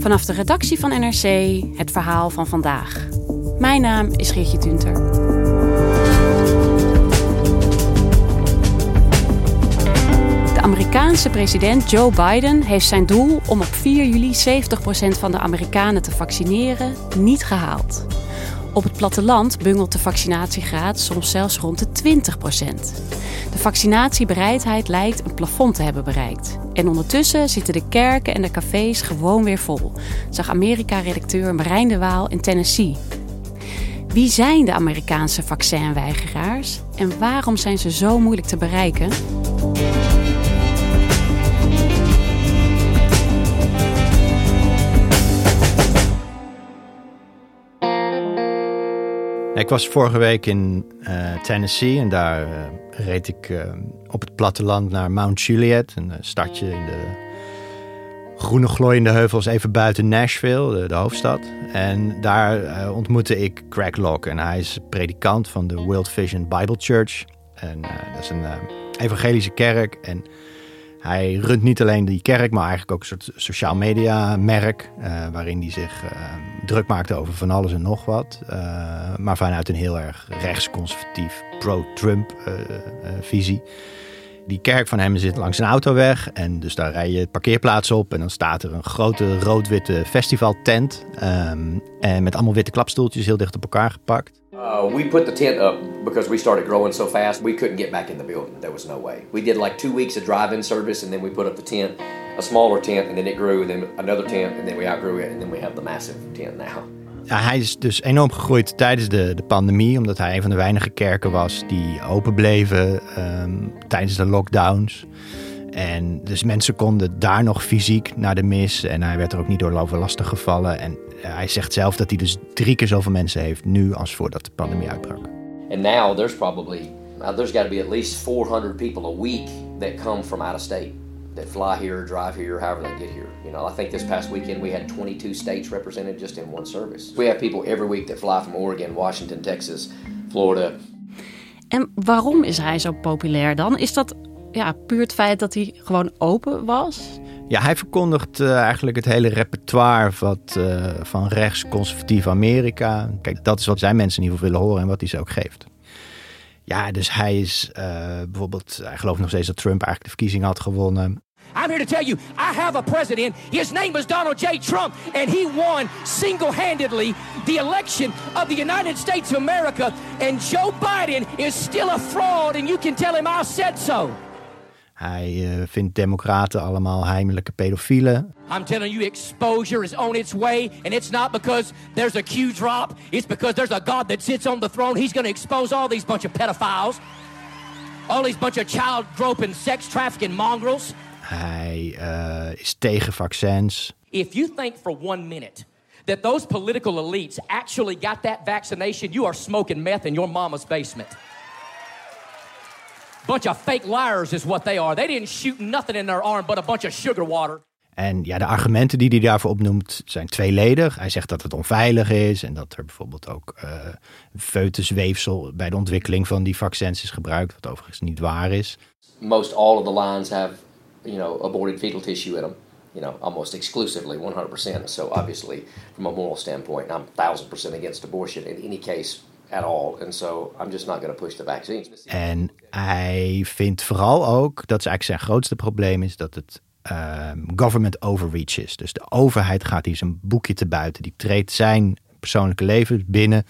Vanaf de redactie van NRC het verhaal van vandaag. Mijn naam is Geertje Tunter. De Amerikaanse president Joe Biden heeft zijn doel om op 4 juli 70% van de Amerikanen te vaccineren niet gehaald. Op het platteland bungelt de vaccinatiegraad soms zelfs rond de 20% De vaccinatiebereidheid lijkt een plafond te hebben bereikt. En ondertussen zitten de kerken en de cafés gewoon weer vol, zag Amerika-redacteur Marijn de Waal in Tennessee. Wie zijn de Amerikaanse vaccinweigeraars en waarom zijn ze zo moeilijk te bereiken? Ik was vorige week in uh, Tennessee en daar uh, reed ik uh, op het platteland naar Mount Juliet, een stadje in de groene glooiende heuvels even buiten Nashville, de, de hoofdstad. En daar ontmoette ik Craig Locke en hij is predikant van de World Vision Bible Church. En dat is een evangelische kerk en hij runt niet alleen die kerk, maar eigenlijk ook een soort sociaal media merk. Uh, waarin hij zich uh, druk maakte over van alles en nog wat. Uh, maar vanuit een heel erg rechtsconservatief, pro-Trump visie. Die kerk van hem zit langs een autoweg. En dus daar rij je parkeerplaats op. En dan staat er een grote rood-witte festivaltent. Um, en met allemaal witte klapstoeltjes heel dicht op elkaar gepakt. Uh, we put the tent up because we started growing so fast we couldn't get back in the building. There was no way. We did like two weeks of drive-in service and then we put up the tent, a smaller tent, and then it grew, and then another tent, and then we outgrew it, and then we have the massive tent now. Hij is dus enorm gegroeid tijdens de, de pandemie, omdat hij een van de weinige kerken was die open bleven um, tijdens de lockdowns. En dus mensen konden daar nog fysiek naar de mis. En hij werd er ook niet door lastig gevallen. En hij zegt zelf dat hij dus drie keer zoveel mensen heeft nu als voordat de pandemie uitbrak. And now there's probably uh, there's got to be at least 400 people a week that come from out of state that fly here, drive here, however they get here. You know, I think this past weekend we had 22 states represented just in one service. We have people every week that fly from Oregon, Washington, Texas, Florida. En waarom is hij zo populair dan? Is dat ja, puur het feit dat hij gewoon open was? Ja, hij verkondigt uh, eigenlijk het hele repertoire wat, uh, van rechtsconservatief Amerika. Kijk, dat is wat zijn mensen in ieder geval willen horen en wat hij ze ook geeft. Ja, dus hij is uh, bijvoorbeeld, hij gelooft nog steeds dat Trump eigenlijk de verkiezing had gewonnen. I'm here to tell you, I have a president. His name is Donald J. Trump, and he won single handedly the election of the United States of America. And Joe Biden is still a fraud, and you can tell him I said so. Hij uh, vindt democraten allemaal heimelijke pedofielen. I'm telling you, exposure is on its way, and it's not because there's a Q drop. It's because there's a God that sits on the throne. He's going to expose all these bunch of pedophiles, all these bunch of child groping, sex trafficking mongrels. Hij uh, is tegen vaccins. If you think for one minute that those political elites actually got that vaccination, you are smoking meth in your mama's basement. Bunch of fake liars is what they are. They didn't shoot nothing in their arm but a bunch of sugar water. En ja, de argumenten die hij daarvoor opnoemt zijn tweeledig. Hij zegt dat het onveilig is en dat er bijvoorbeeld ook uh, foetusweefsel bij de ontwikkeling van die vaccins is gebruikt, wat overigens niet waar is. Most all of the lines have, you know, aborted fetal tissue in them. You know, almost exclusively, 100%. So obviously, from a moral standpoint, I'm 1000% against abortion in any case at all. And so I'm just not going to push the vaccines. En hij vindt vooral ook, dat is eigenlijk zijn grootste probleem, is dat het uh, government overreach is. Dus de overheid gaat hier zijn boekje te buiten. Die treedt zijn persoonlijke leven binnen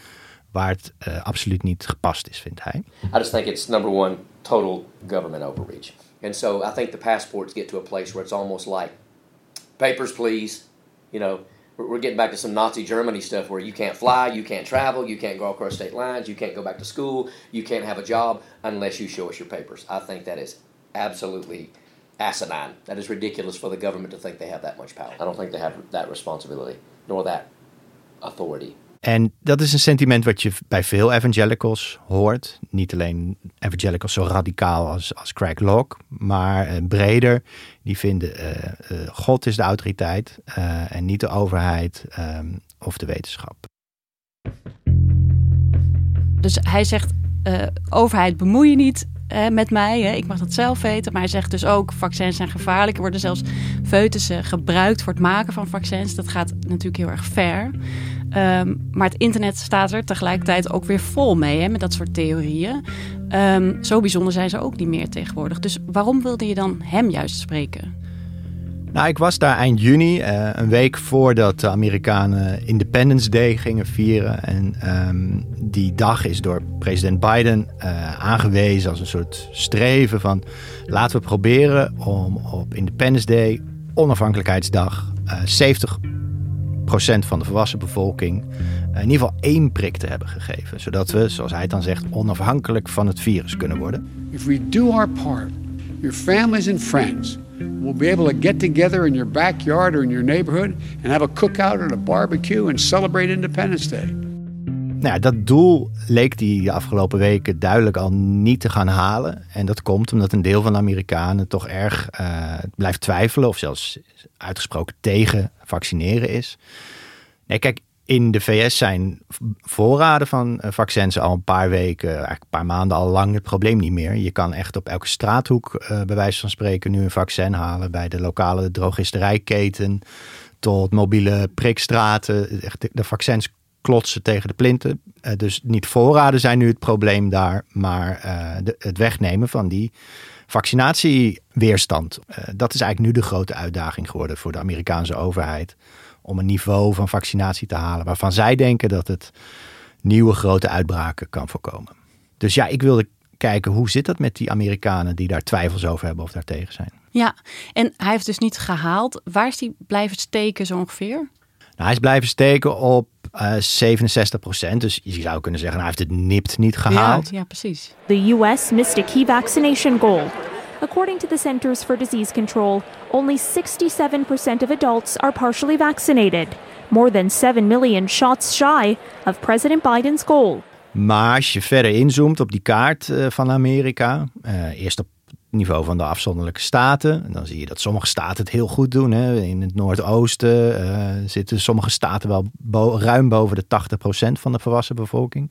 waar het uh, absoluut niet gepast is, vindt hij. I just think it's number one total government overreach. And so I think the passports get to a place where it's almost like papers please, you know, we're getting back to some Nazi Germany stuff where you can't fly, you can't travel, you can't go across state lines, you can't go back to school, you can't have a job unless you show us your papers. I think that is absolutely asinine. That is ridiculous for the government to think they have that much power. I don't think they have that responsibility nor that authority. En dat is een sentiment wat je bij veel evangelicals hoort. Niet alleen evangelicals zo radicaal als, als Craig Locke, maar uh, breder. Die vinden uh, uh, God is de autoriteit en niet de overheid um, of de wetenschap. Dus hij zegt, overheid bemoei je niet met mij. Hè. Ik mag dat zelf weten. Maar hij zegt dus ook, vaccins zijn gevaarlijk. Er worden zelfs foetussen gebruikt voor het maken van vaccins. Dat gaat natuurlijk heel erg ver. Um, maar het internet staat er tegelijkertijd ook weer vol mee hè, met dat soort theorieën. Um, zo bijzonder zijn ze ook niet meer tegenwoordig. Dus waarom wilde je dan hem juist spreken? Nou, ik was daar eind juni, uh, een week voordat de Amerikanen Independence Day gingen vieren. En um, die dag is door president Biden uh, aangewezen als een soort streven van... laten we proberen om op Independence Day, onafhankelijkheidsdag, uh, 70 van de volwassen bevolking in ieder geval één prik te hebben gegeven. Zodat we, zoals hij het dan zegt, onafhankelijk van het virus kunnen worden. If we do our part, your families and friends will be able to get together in your backyard or in your neighborhood and have a cookout or a barbecue and celebrate Independence Day. Nou dat doel leek die de afgelopen weken duidelijk al niet te gaan halen. En dat komt omdat een deel van de Amerikanen toch erg uh, blijft twijfelen of zelfs uitgesproken tegen vaccineren is. Nee, kijk, in de VS zijn voorraden van eh, vaccins al een paar weken, eigenlijk een paar maanden al lang het probleem niet meer. Je kan echt op elke straathoek, uh, bij wijze van spreken, nu een vaccin halen. Bij de lokale drogisterijketen tot mobiele prikstraten. Echt de vaccins klotsen tegen de plinten. Uh, dus niet voorraden zijn nu het probleem daar, maar de, het wegnemen van die vaccinatieweerstand. Uh, dat is eigenlijk nu de grote uitdaging geworden voor de Amerikaanse overheid. Om een niveau van vaccinatie te halen waarvan zij denken dat het nieuwe grote uitbraken kan voorkomen. Dus ja, ik wilde kijken hoe zit dat met die Amerikanen die daar twijfels over hebben of daartegen zijn. Ja, en hij heeft dus niet gehaald. Waar is hij blijven steken zo ongeveer? Nou, hij is blijven steken op uh, 67 procent. Dus je zou kunnen zeggen, nou, hij heeft het nipt niet gehaald. Ja, ja, precies. The US missed a key vaccination goal. According to the Centers for Disease Control, only 67% of adults are partially vaccinated, more than 7 million shots shy of President Biden's goal. Maar als je verder inzoomt op die kaart uh, van Amerika, uh, eerst op niveau van de afzonderlijke staten. Dan zie je dat sommige staten het heel goed doen. Hè. In het Noordoosten uh, zitten sommige staten wel ruim boven de 80% van de volwassen bevolking.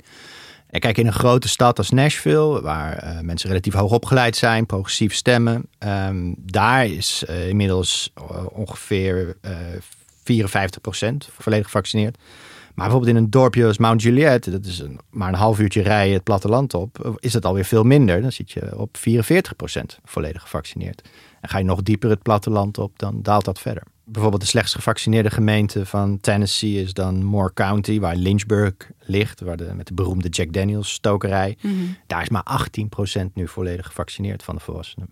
En kijk, in een grote stad als Nashville, waar uh, mensen relatief hoog opgeleid zijn, progressief stemmen, um, daar is uh, inmiddels ongeveer 54% volledig gevaccineerd. Maar bijvoorbeeld in een dorpje als Mount Juliet, dat is een, maar een half uurtje rijden het platteland op, is het alweer veel minder. Dan zit je op 44% volledig gevaccineerd. En ga je nog dieper het platteland op, dan daalt dat verder. Bijvoorbeeld de slechtst gevaccineerde gemeente van Tennessee is dan Moore County, waar Lynchburg ligt, waar de, met de beroemde Jack Daniels stokerij. Mm -hmm. Daar is maar 18% nu volledig gevaccineerd van de volwassenen.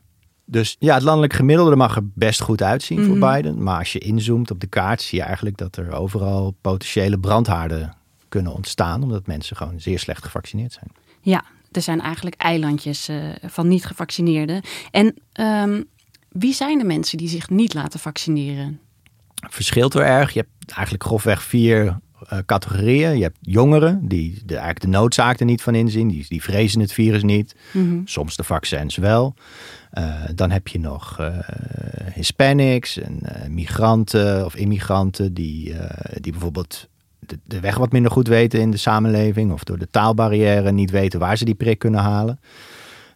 Dus ja, het landelijk gemiddelde mag er best goed uitzien voor Biden. Maar als je inzoomt op de kaart, zie je eigenlijk dat er overal potentiële brandhaarden kunnen ontstaan. Omdat mensen gewoon zeer slecht gevaccineerd zijn. Ja, er zijn eigenlijk eilandjes uh, van niet gevaccineerden. En um, wie zijn de mensen die zich niet laten vaccineren? Verschilt er erg. Je hebt eigenlijk grofweg vier uh, categorieën. Je hebt jongeren die de, eigenlijk de noodzaak er niet van inzien. Die, die vrezen het virus niet. Mm-hmm. Soms de vaccins wel. Uh, dan heb je nog uh, Hispanics en migranten of immigranten die, die bijvoorbeeld de, de, weg wat minder goed weten in de samenleving of door de taalbarrière niet weten waar ze die prik kunnen halen.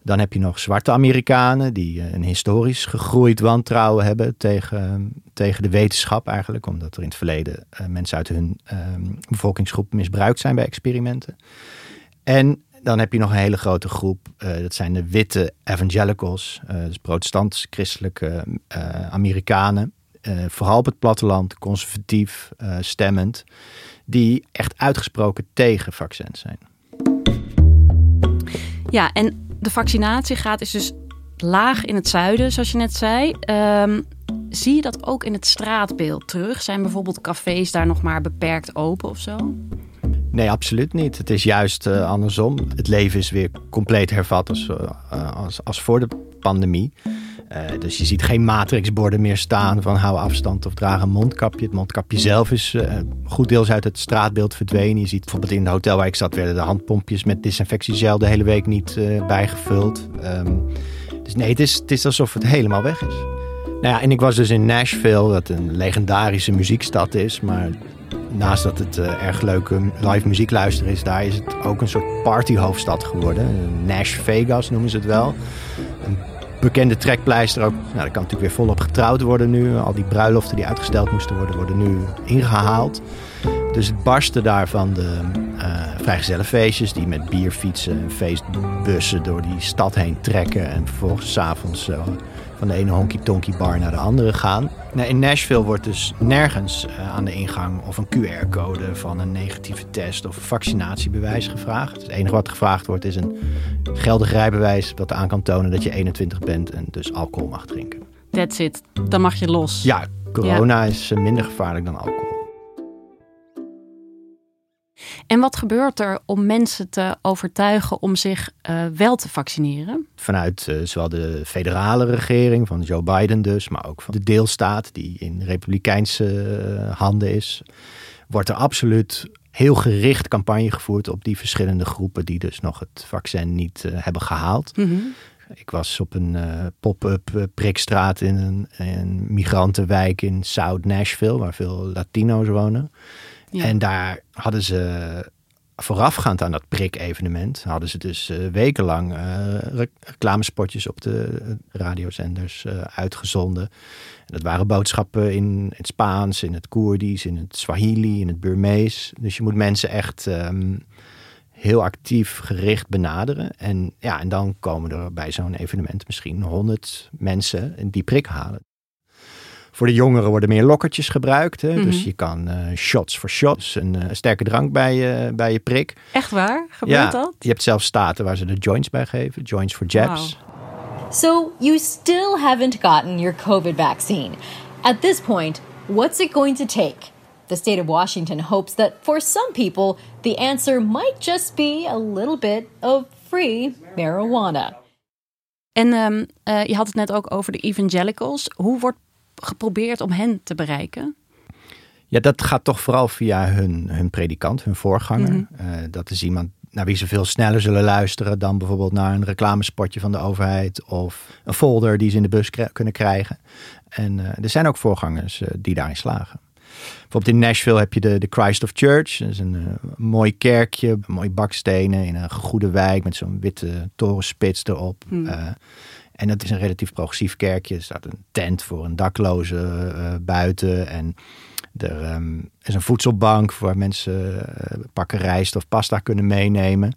Dan heb je nog zwarte Amerikanen die een historisch gegroeid wantrouwen hebben tegen, tegen de wetenschap eigenlijk, omdat er in het verleden mensen uit hun bevolkingsgroep misbruikt zijn bij experimenten. En dan heb je nog een hele grote groep. Dat zijn de witte evangelicals. Dus protestants-christelijke Amerikanen. vooral op het platteland, conservatief stemmend. die echt uitgesproken tegen vaccins zijn. Ja, en de vaccinatiegraad is dus laag in het zuiden, zoals je net zei. Ehm, zie je dat ook in het straatbeeld terug? Zijn bijvoorbeeld cafés daar nog maar beperkt open of zo? Nee, absoluut niet. Het is juist uh, andersom. Het leven is weer compleet hervat als, uh, als, als voor de pandemie. Uh, dus je ziet geen matrixborden meer staan van hou afstand of draag een mondkapje. Het mondkapje zelf is goed deels uit het straatbeeld verdwenen. Je ziet bijvoorbeeld in het hotel waar ik zat werden de handpompjes met desinfectiegel de hele week niet bijgevuld. Um, dus nee, het is, het is alsof het helemaal weg is. Nou ja, en ik was dus in Nashville, dat een legendarische muziekstad is. Maar naast dat het erg leuke live muziek luisteren is, daar is het ook een soort partyhoofdstad geworden. Nash Vegas noemen ze het wel. Bekende trekpleister ook. Nou, daar kan natuurlijk weer volop getrouwd worden nu. Al die bruiloften die uitgesteld moesten worden, worden nu ingehaald. Dus het barsten daar van de uh, vrijgezellenfeestjes die met bierfietsen en feestbussen door die stad heen trekken. En vervolgens s'avonds uh, van de ene honky-tonky bar naar de andere gaan. Nou, in Nashville wordt dus nergens uh, aan de ingang of een QR-code van een negatieve test of een vaccinatiebewijs gevraagd. Het enige wat gevraagd wordt is een geldig rijbewijs dat aan kan tonen dat je 21 bent en dus alcohol mag drinken. That's it. Dan mag je los. Ja, corona ja. is minder gevaarlijk dan alcohol. En wat gebeurt er om mensen te overtuigen om zich uh, wel te vaccineren? Vanuit uh, zowel de federale regering, van Joe Biden dus, maar ook van de deelstaat die in republikeinse uh, handen is, wordt er absoluut heel gericht campagne gevoerd op die verschillende groepen die dus nog het vaccin niet hebben gehaald. Mm -hmm. Ik was op een pop-up prikstraat in een, een migrantenwijk in South Nashville, waar veel Latino's wonen. En daar hadden ze voorafgaand aan dat prik-evenement, hadden ze dus uh, wekenlang uh, reclamespotjes op de radiozenders uh, uitgezonden. En dat waren boodschappen in het Spaans, in het Koerdisch, in het Swahili, in het Burmees. Dus je moet mensen echt um, heel actief gericht benaderen. En, ja, en dan komen er bij zo'n evenement misschien honderd mensen die prik halen. Voor de jongeren worden meer lokkertjes gebruikt. Hè? Mm -hmm. Dus je kan uh, shots voor shots, een uh, sterke drank bij je, bij je prik. Echt waar? Gebeurt ja, dat? Je hebt zelfs staten waar ze de joints bij geven. Joints for jabs. Wow. So you still haven't gotten your COVID vaccine. At this point, what's it going to take? The state of Washington hopes that for some people, the answer might just be a little bit of free marijuana. En um, uh, je had het net ook over de evangelicals. Hoe wordt geprobeerd om hen te bereiken? Ja, dat gaat toch vooral via hun, hun predikant, hun voorganger. Mm -hmm. uh, dat is iemand naar wie ze veel sneller zullen luisteren dan bijvoorbeeld naar een reclamespotje van de overheid of een folder die ze in de bus kunnen krijgen. En uh, er zijn ook voorgangers uh, die daarin slagen. Bijvoorbeeld in Nashville heb je de, de Christ of Church. Dat is een uh, mooi kerkje, mooie bakstenen in een goede wijk met zo'n witte torenspits erop. Mm. En dat is een relatief progressief kerkje. Er staat een tent voor een dakloze uh, buiten. En er um, is een voedselbank waar mensen uh, pakken rijst of pasta kunnen meenemen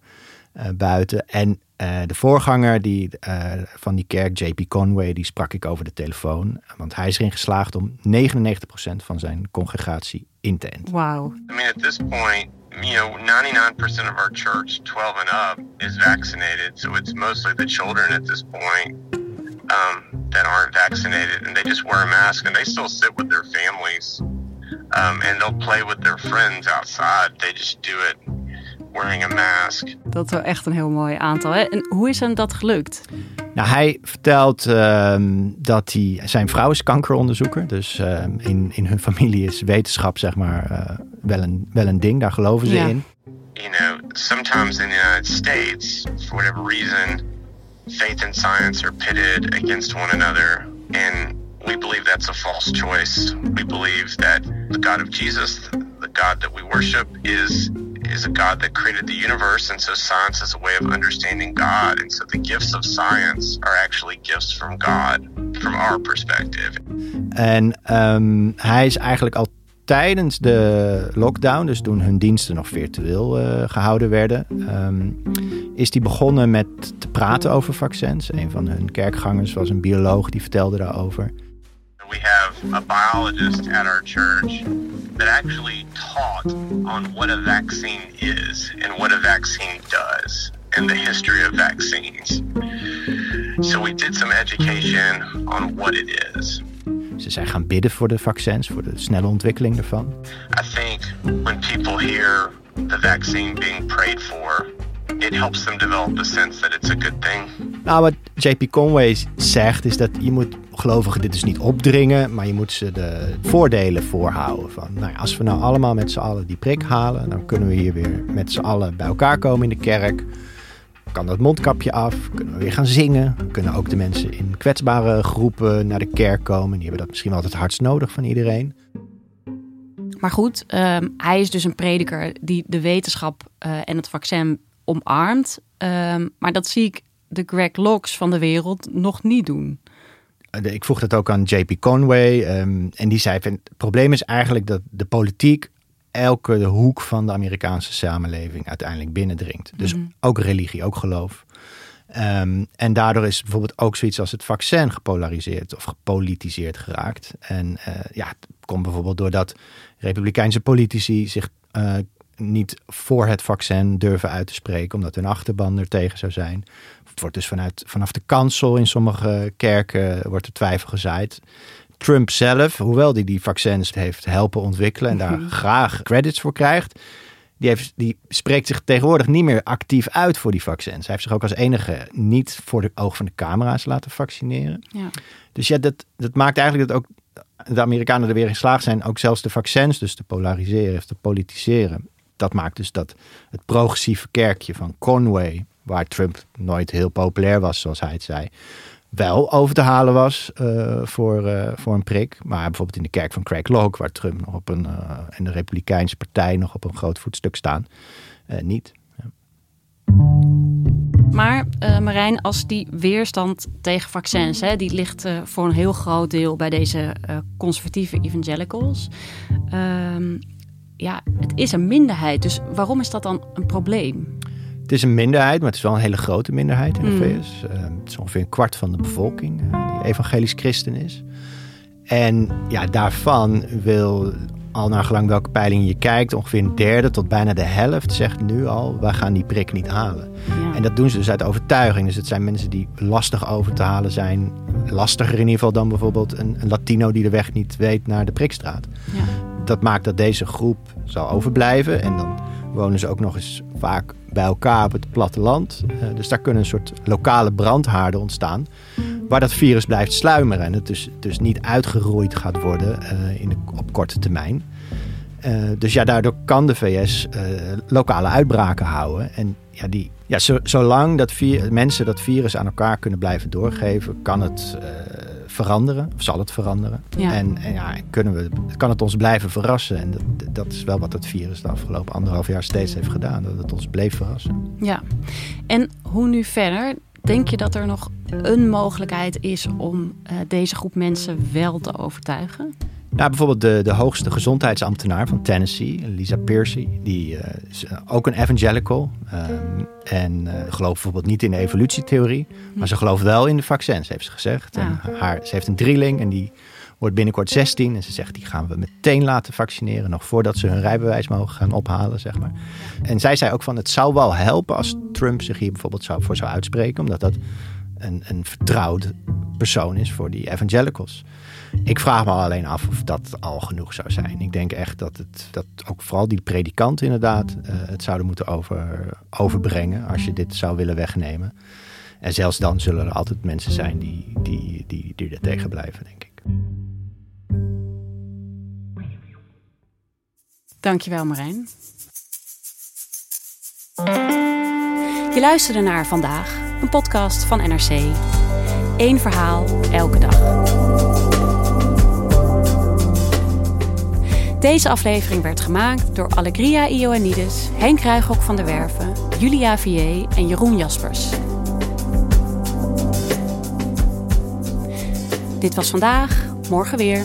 uh, buiten. En de voorganger die, van die kerk, JP Conway, die sprak ik over de telefoon. Want hij is erin geslaagd om 99% van zijn congregatie in te enten. Wow. I mean, at this point, you know, 99% of our church, 12 and up, is vaccinated. So it's mostly the children at this point um, that aren't vaccinated, and they just wear a mask and they still sit with their families, um, and they'll play with their friends outside. They just do it wearing a mask. Dat is wel echt een heel mooi aantal. Hè? En hoe is hem dat gelukt? Nou, hij vertelt um, dat hij, zijn vrouw is kankeronderzoeker. Dus um, in, in hun familie is wetenschap zeg maar uh, wel, een, wel een ding. Daar geloven ze Ja. in. You know, sometimes in the United States, for whatever reason, faith and science are pitted against one another, and we believe that's a false choice. We believe that the God of Jesus, the God that we worship, is is a God that created the universe, and so science is a way of understanding God. And so the gifts of science are actually gifts from God, from our perspective. En um, hij is eigenlijk al tijdens de lockdown, dus toen hun diensten nog virtueel uh, gehouden werden, um, is hij begonnen met te praten over vaccins. Een van hun kerkgangers was een bioloog die vertelde daarover. We have a biologist at our church that actually taught on what a vaccine is and what a vaccine does and the history of vaccines. So we did some education on what it is. Ze zijn gaan bidden voor de vaccins, voor de snelle ontwikkeling ervan. I think when people hear the vaccine being prayed for, it helps them develop a sense that it's a good thing. Nou, wat JP Conway zegt is dat je moet gelovigen dit dus niet opdringen, maar je moet ze de voordelen voorhouden. Van, nou ja, als we nou allemaal met z'n allen die prik halen, dan kunnen we hier weer met z'n allen bij elkaar komen in de kerk. Kan dat mondkapje af, kunnen we weer gaan zingen. Kunnen ook de mensen in kwetsbare groepen naar de kerk komen. Die hebben dat misschien wel het hardst nodig van iedereen. Maar goed, ehm, hij is dus een prediker die de wetenschap eh, en het vaccin omarmt. Ehm, maar dat zie ik de Greg Locks van de wereld nog niet doen. Ik vroeg dat ook aan JP Conway. ehm, en die zei: van, Het probleem is eigenlijk dat de politiek elke hoek van de Amerikaanse samenleving uiteindelijk binnendringt. Dus Mhm. ook religie, ook geloof. Ehm, en daardoor is bijvoorbeeld ook zoiets als het vaccin gepolariseerd of gepolitiseerd geraakt. En eh, ja, het komt bijvoorbeeld doordat Republikeinse politici zich eh, niet voor het vaccin durven uit te spreken, omdat hun achterban er tegen zou zijn. Het wordt dus vanuit, vanaf de kansel in sommige kerken wordt er twijfel gezaaid. Trump zelf, hoewel hij die vaccins heeft helpen ontwikkelen en daar graag credits voor krijgt, die, heeft, die spreekt zich tegenwoordig niet meer actief uit voor die vaccins. Hij heeft zich ook als enige niet voor de oog van de camera's laten vaccineren. Ja. Dus ja, dat, dat maakt eigenlijk dat ook de Amerikanen er weer in geslaagd zijn, ook zelfs de vaccins dus te polariseren of te politiseren. Dat maakt dus dat het progressieve kerkje van Conway, waar Trump nooit heel populair was, zoals hij het zei, wel over te halen was eh, voor, eh, voor een prik. Maar bijvoorbeeld in de kerk van Craig Locke, waar Trump nog op een, eh, en de Republikeinse partij nog op een groot voetstuk staan, eh, niet. Maar eh, Marijn, als die weerstand tegen vaccins, hè, die ligt eh, voor een heel groot deel bij deze eh, conservatieve evangelicals. Ehm, ja, het is een minderheid. Dus waarom is dat dan een probleem? Het is een minderheid, maar het is wel een hele grote minderheid in de Mm. VS. Eh, het is ongeveer een kwart van de bevolking eh, die evangelisch christen is. En ja, daarvan wil, al naar gelang welke peiling je kijkt, ongeveer een derde tot bijna de helft zegt nu al, wij gaan die prik niet halen. Ja. En dat doen ze dus uit overtuiging. Dus het zijn mensen die lastig over te halen zijn. Lastiger in ieder geval dan bijvoorbeeld een, een Latino die de weg niet weet naar de prikstraat. Ja. Dat maakt dat deze groep zal overblijven. En dan wonen ze ook nog eens vaak bij elkaar op het platteland. Eh, dus daar kunnen een soort lokale brandhaarden ontstaan. Waar dat virus blijft sluimeren. En het dus, dus niet uitgeroeid gaat worden eh, in de, op korte termijn. Eh, dus ja, daardoor kan de VS lokale uitbraken houden. En ja, die, ja, zo, zolang dat mensen dat virus aan elkaar kunnen blijven doorgeven, kan het veranderen, of zal het veranderen. Ja. En, en ja, kunnen we, kan het ons blijven verrassen. En dat, dat is wel wat het virus de afgelopen anderhalf jaar steeds heeft gedaan. Dat het ons bleef verrassen. Ja. En hoe nu verder? Denk je dat er nog een mogelijkheid is om eh, deze groep mensen wel te overtuigen? Nou, bijvoorbeeld de, de hoogste gezondheidsambtenaar van Tennessee, Lisa Piercy, die eh, is eh, ook een evangelical. ehm, en eh, gelooft bijvoorbeeld niet in de evolutietheorie, maar ze gelooft wel in de vaccins, heeft ze gezegd. En haar, ze heeft een drieling en die wordt binnenkort 16. En ze zegt, die gaan we meteen laten vaccineren, nog voordat ze hun rijbewijs mogen gaan ophalen, zeg maar. En zij zei ook van, het zou wel helpen als Trump zich hier bijvoorbeeld zou, voor zou uitspreken, omdat dat een, een vertrouwd persoon is voor die evangelicals. Ik vraag me alleen af of dat al genoeg zou zijn. Ik denk echt dat, het, dat ook vooral die predikanten inderdaad eh, het zouden moeten over, overbrengen als je dit zou willen wegnemen. En zelfs dan zullen er altijd mensen zijn die, die, die, die er tegen blijven, denk ik. Dankjewel Marijn. Je luisterde naar Vandaag, een podcast van NRC. Eén verhaal, elke dag. Deze aflevering werd gemaakt door Allegria Ioannidis, Henk Ruigrok van der Werven, Julia Vier en Jeroen Jaspers. Dit was vandaag, morgen weer.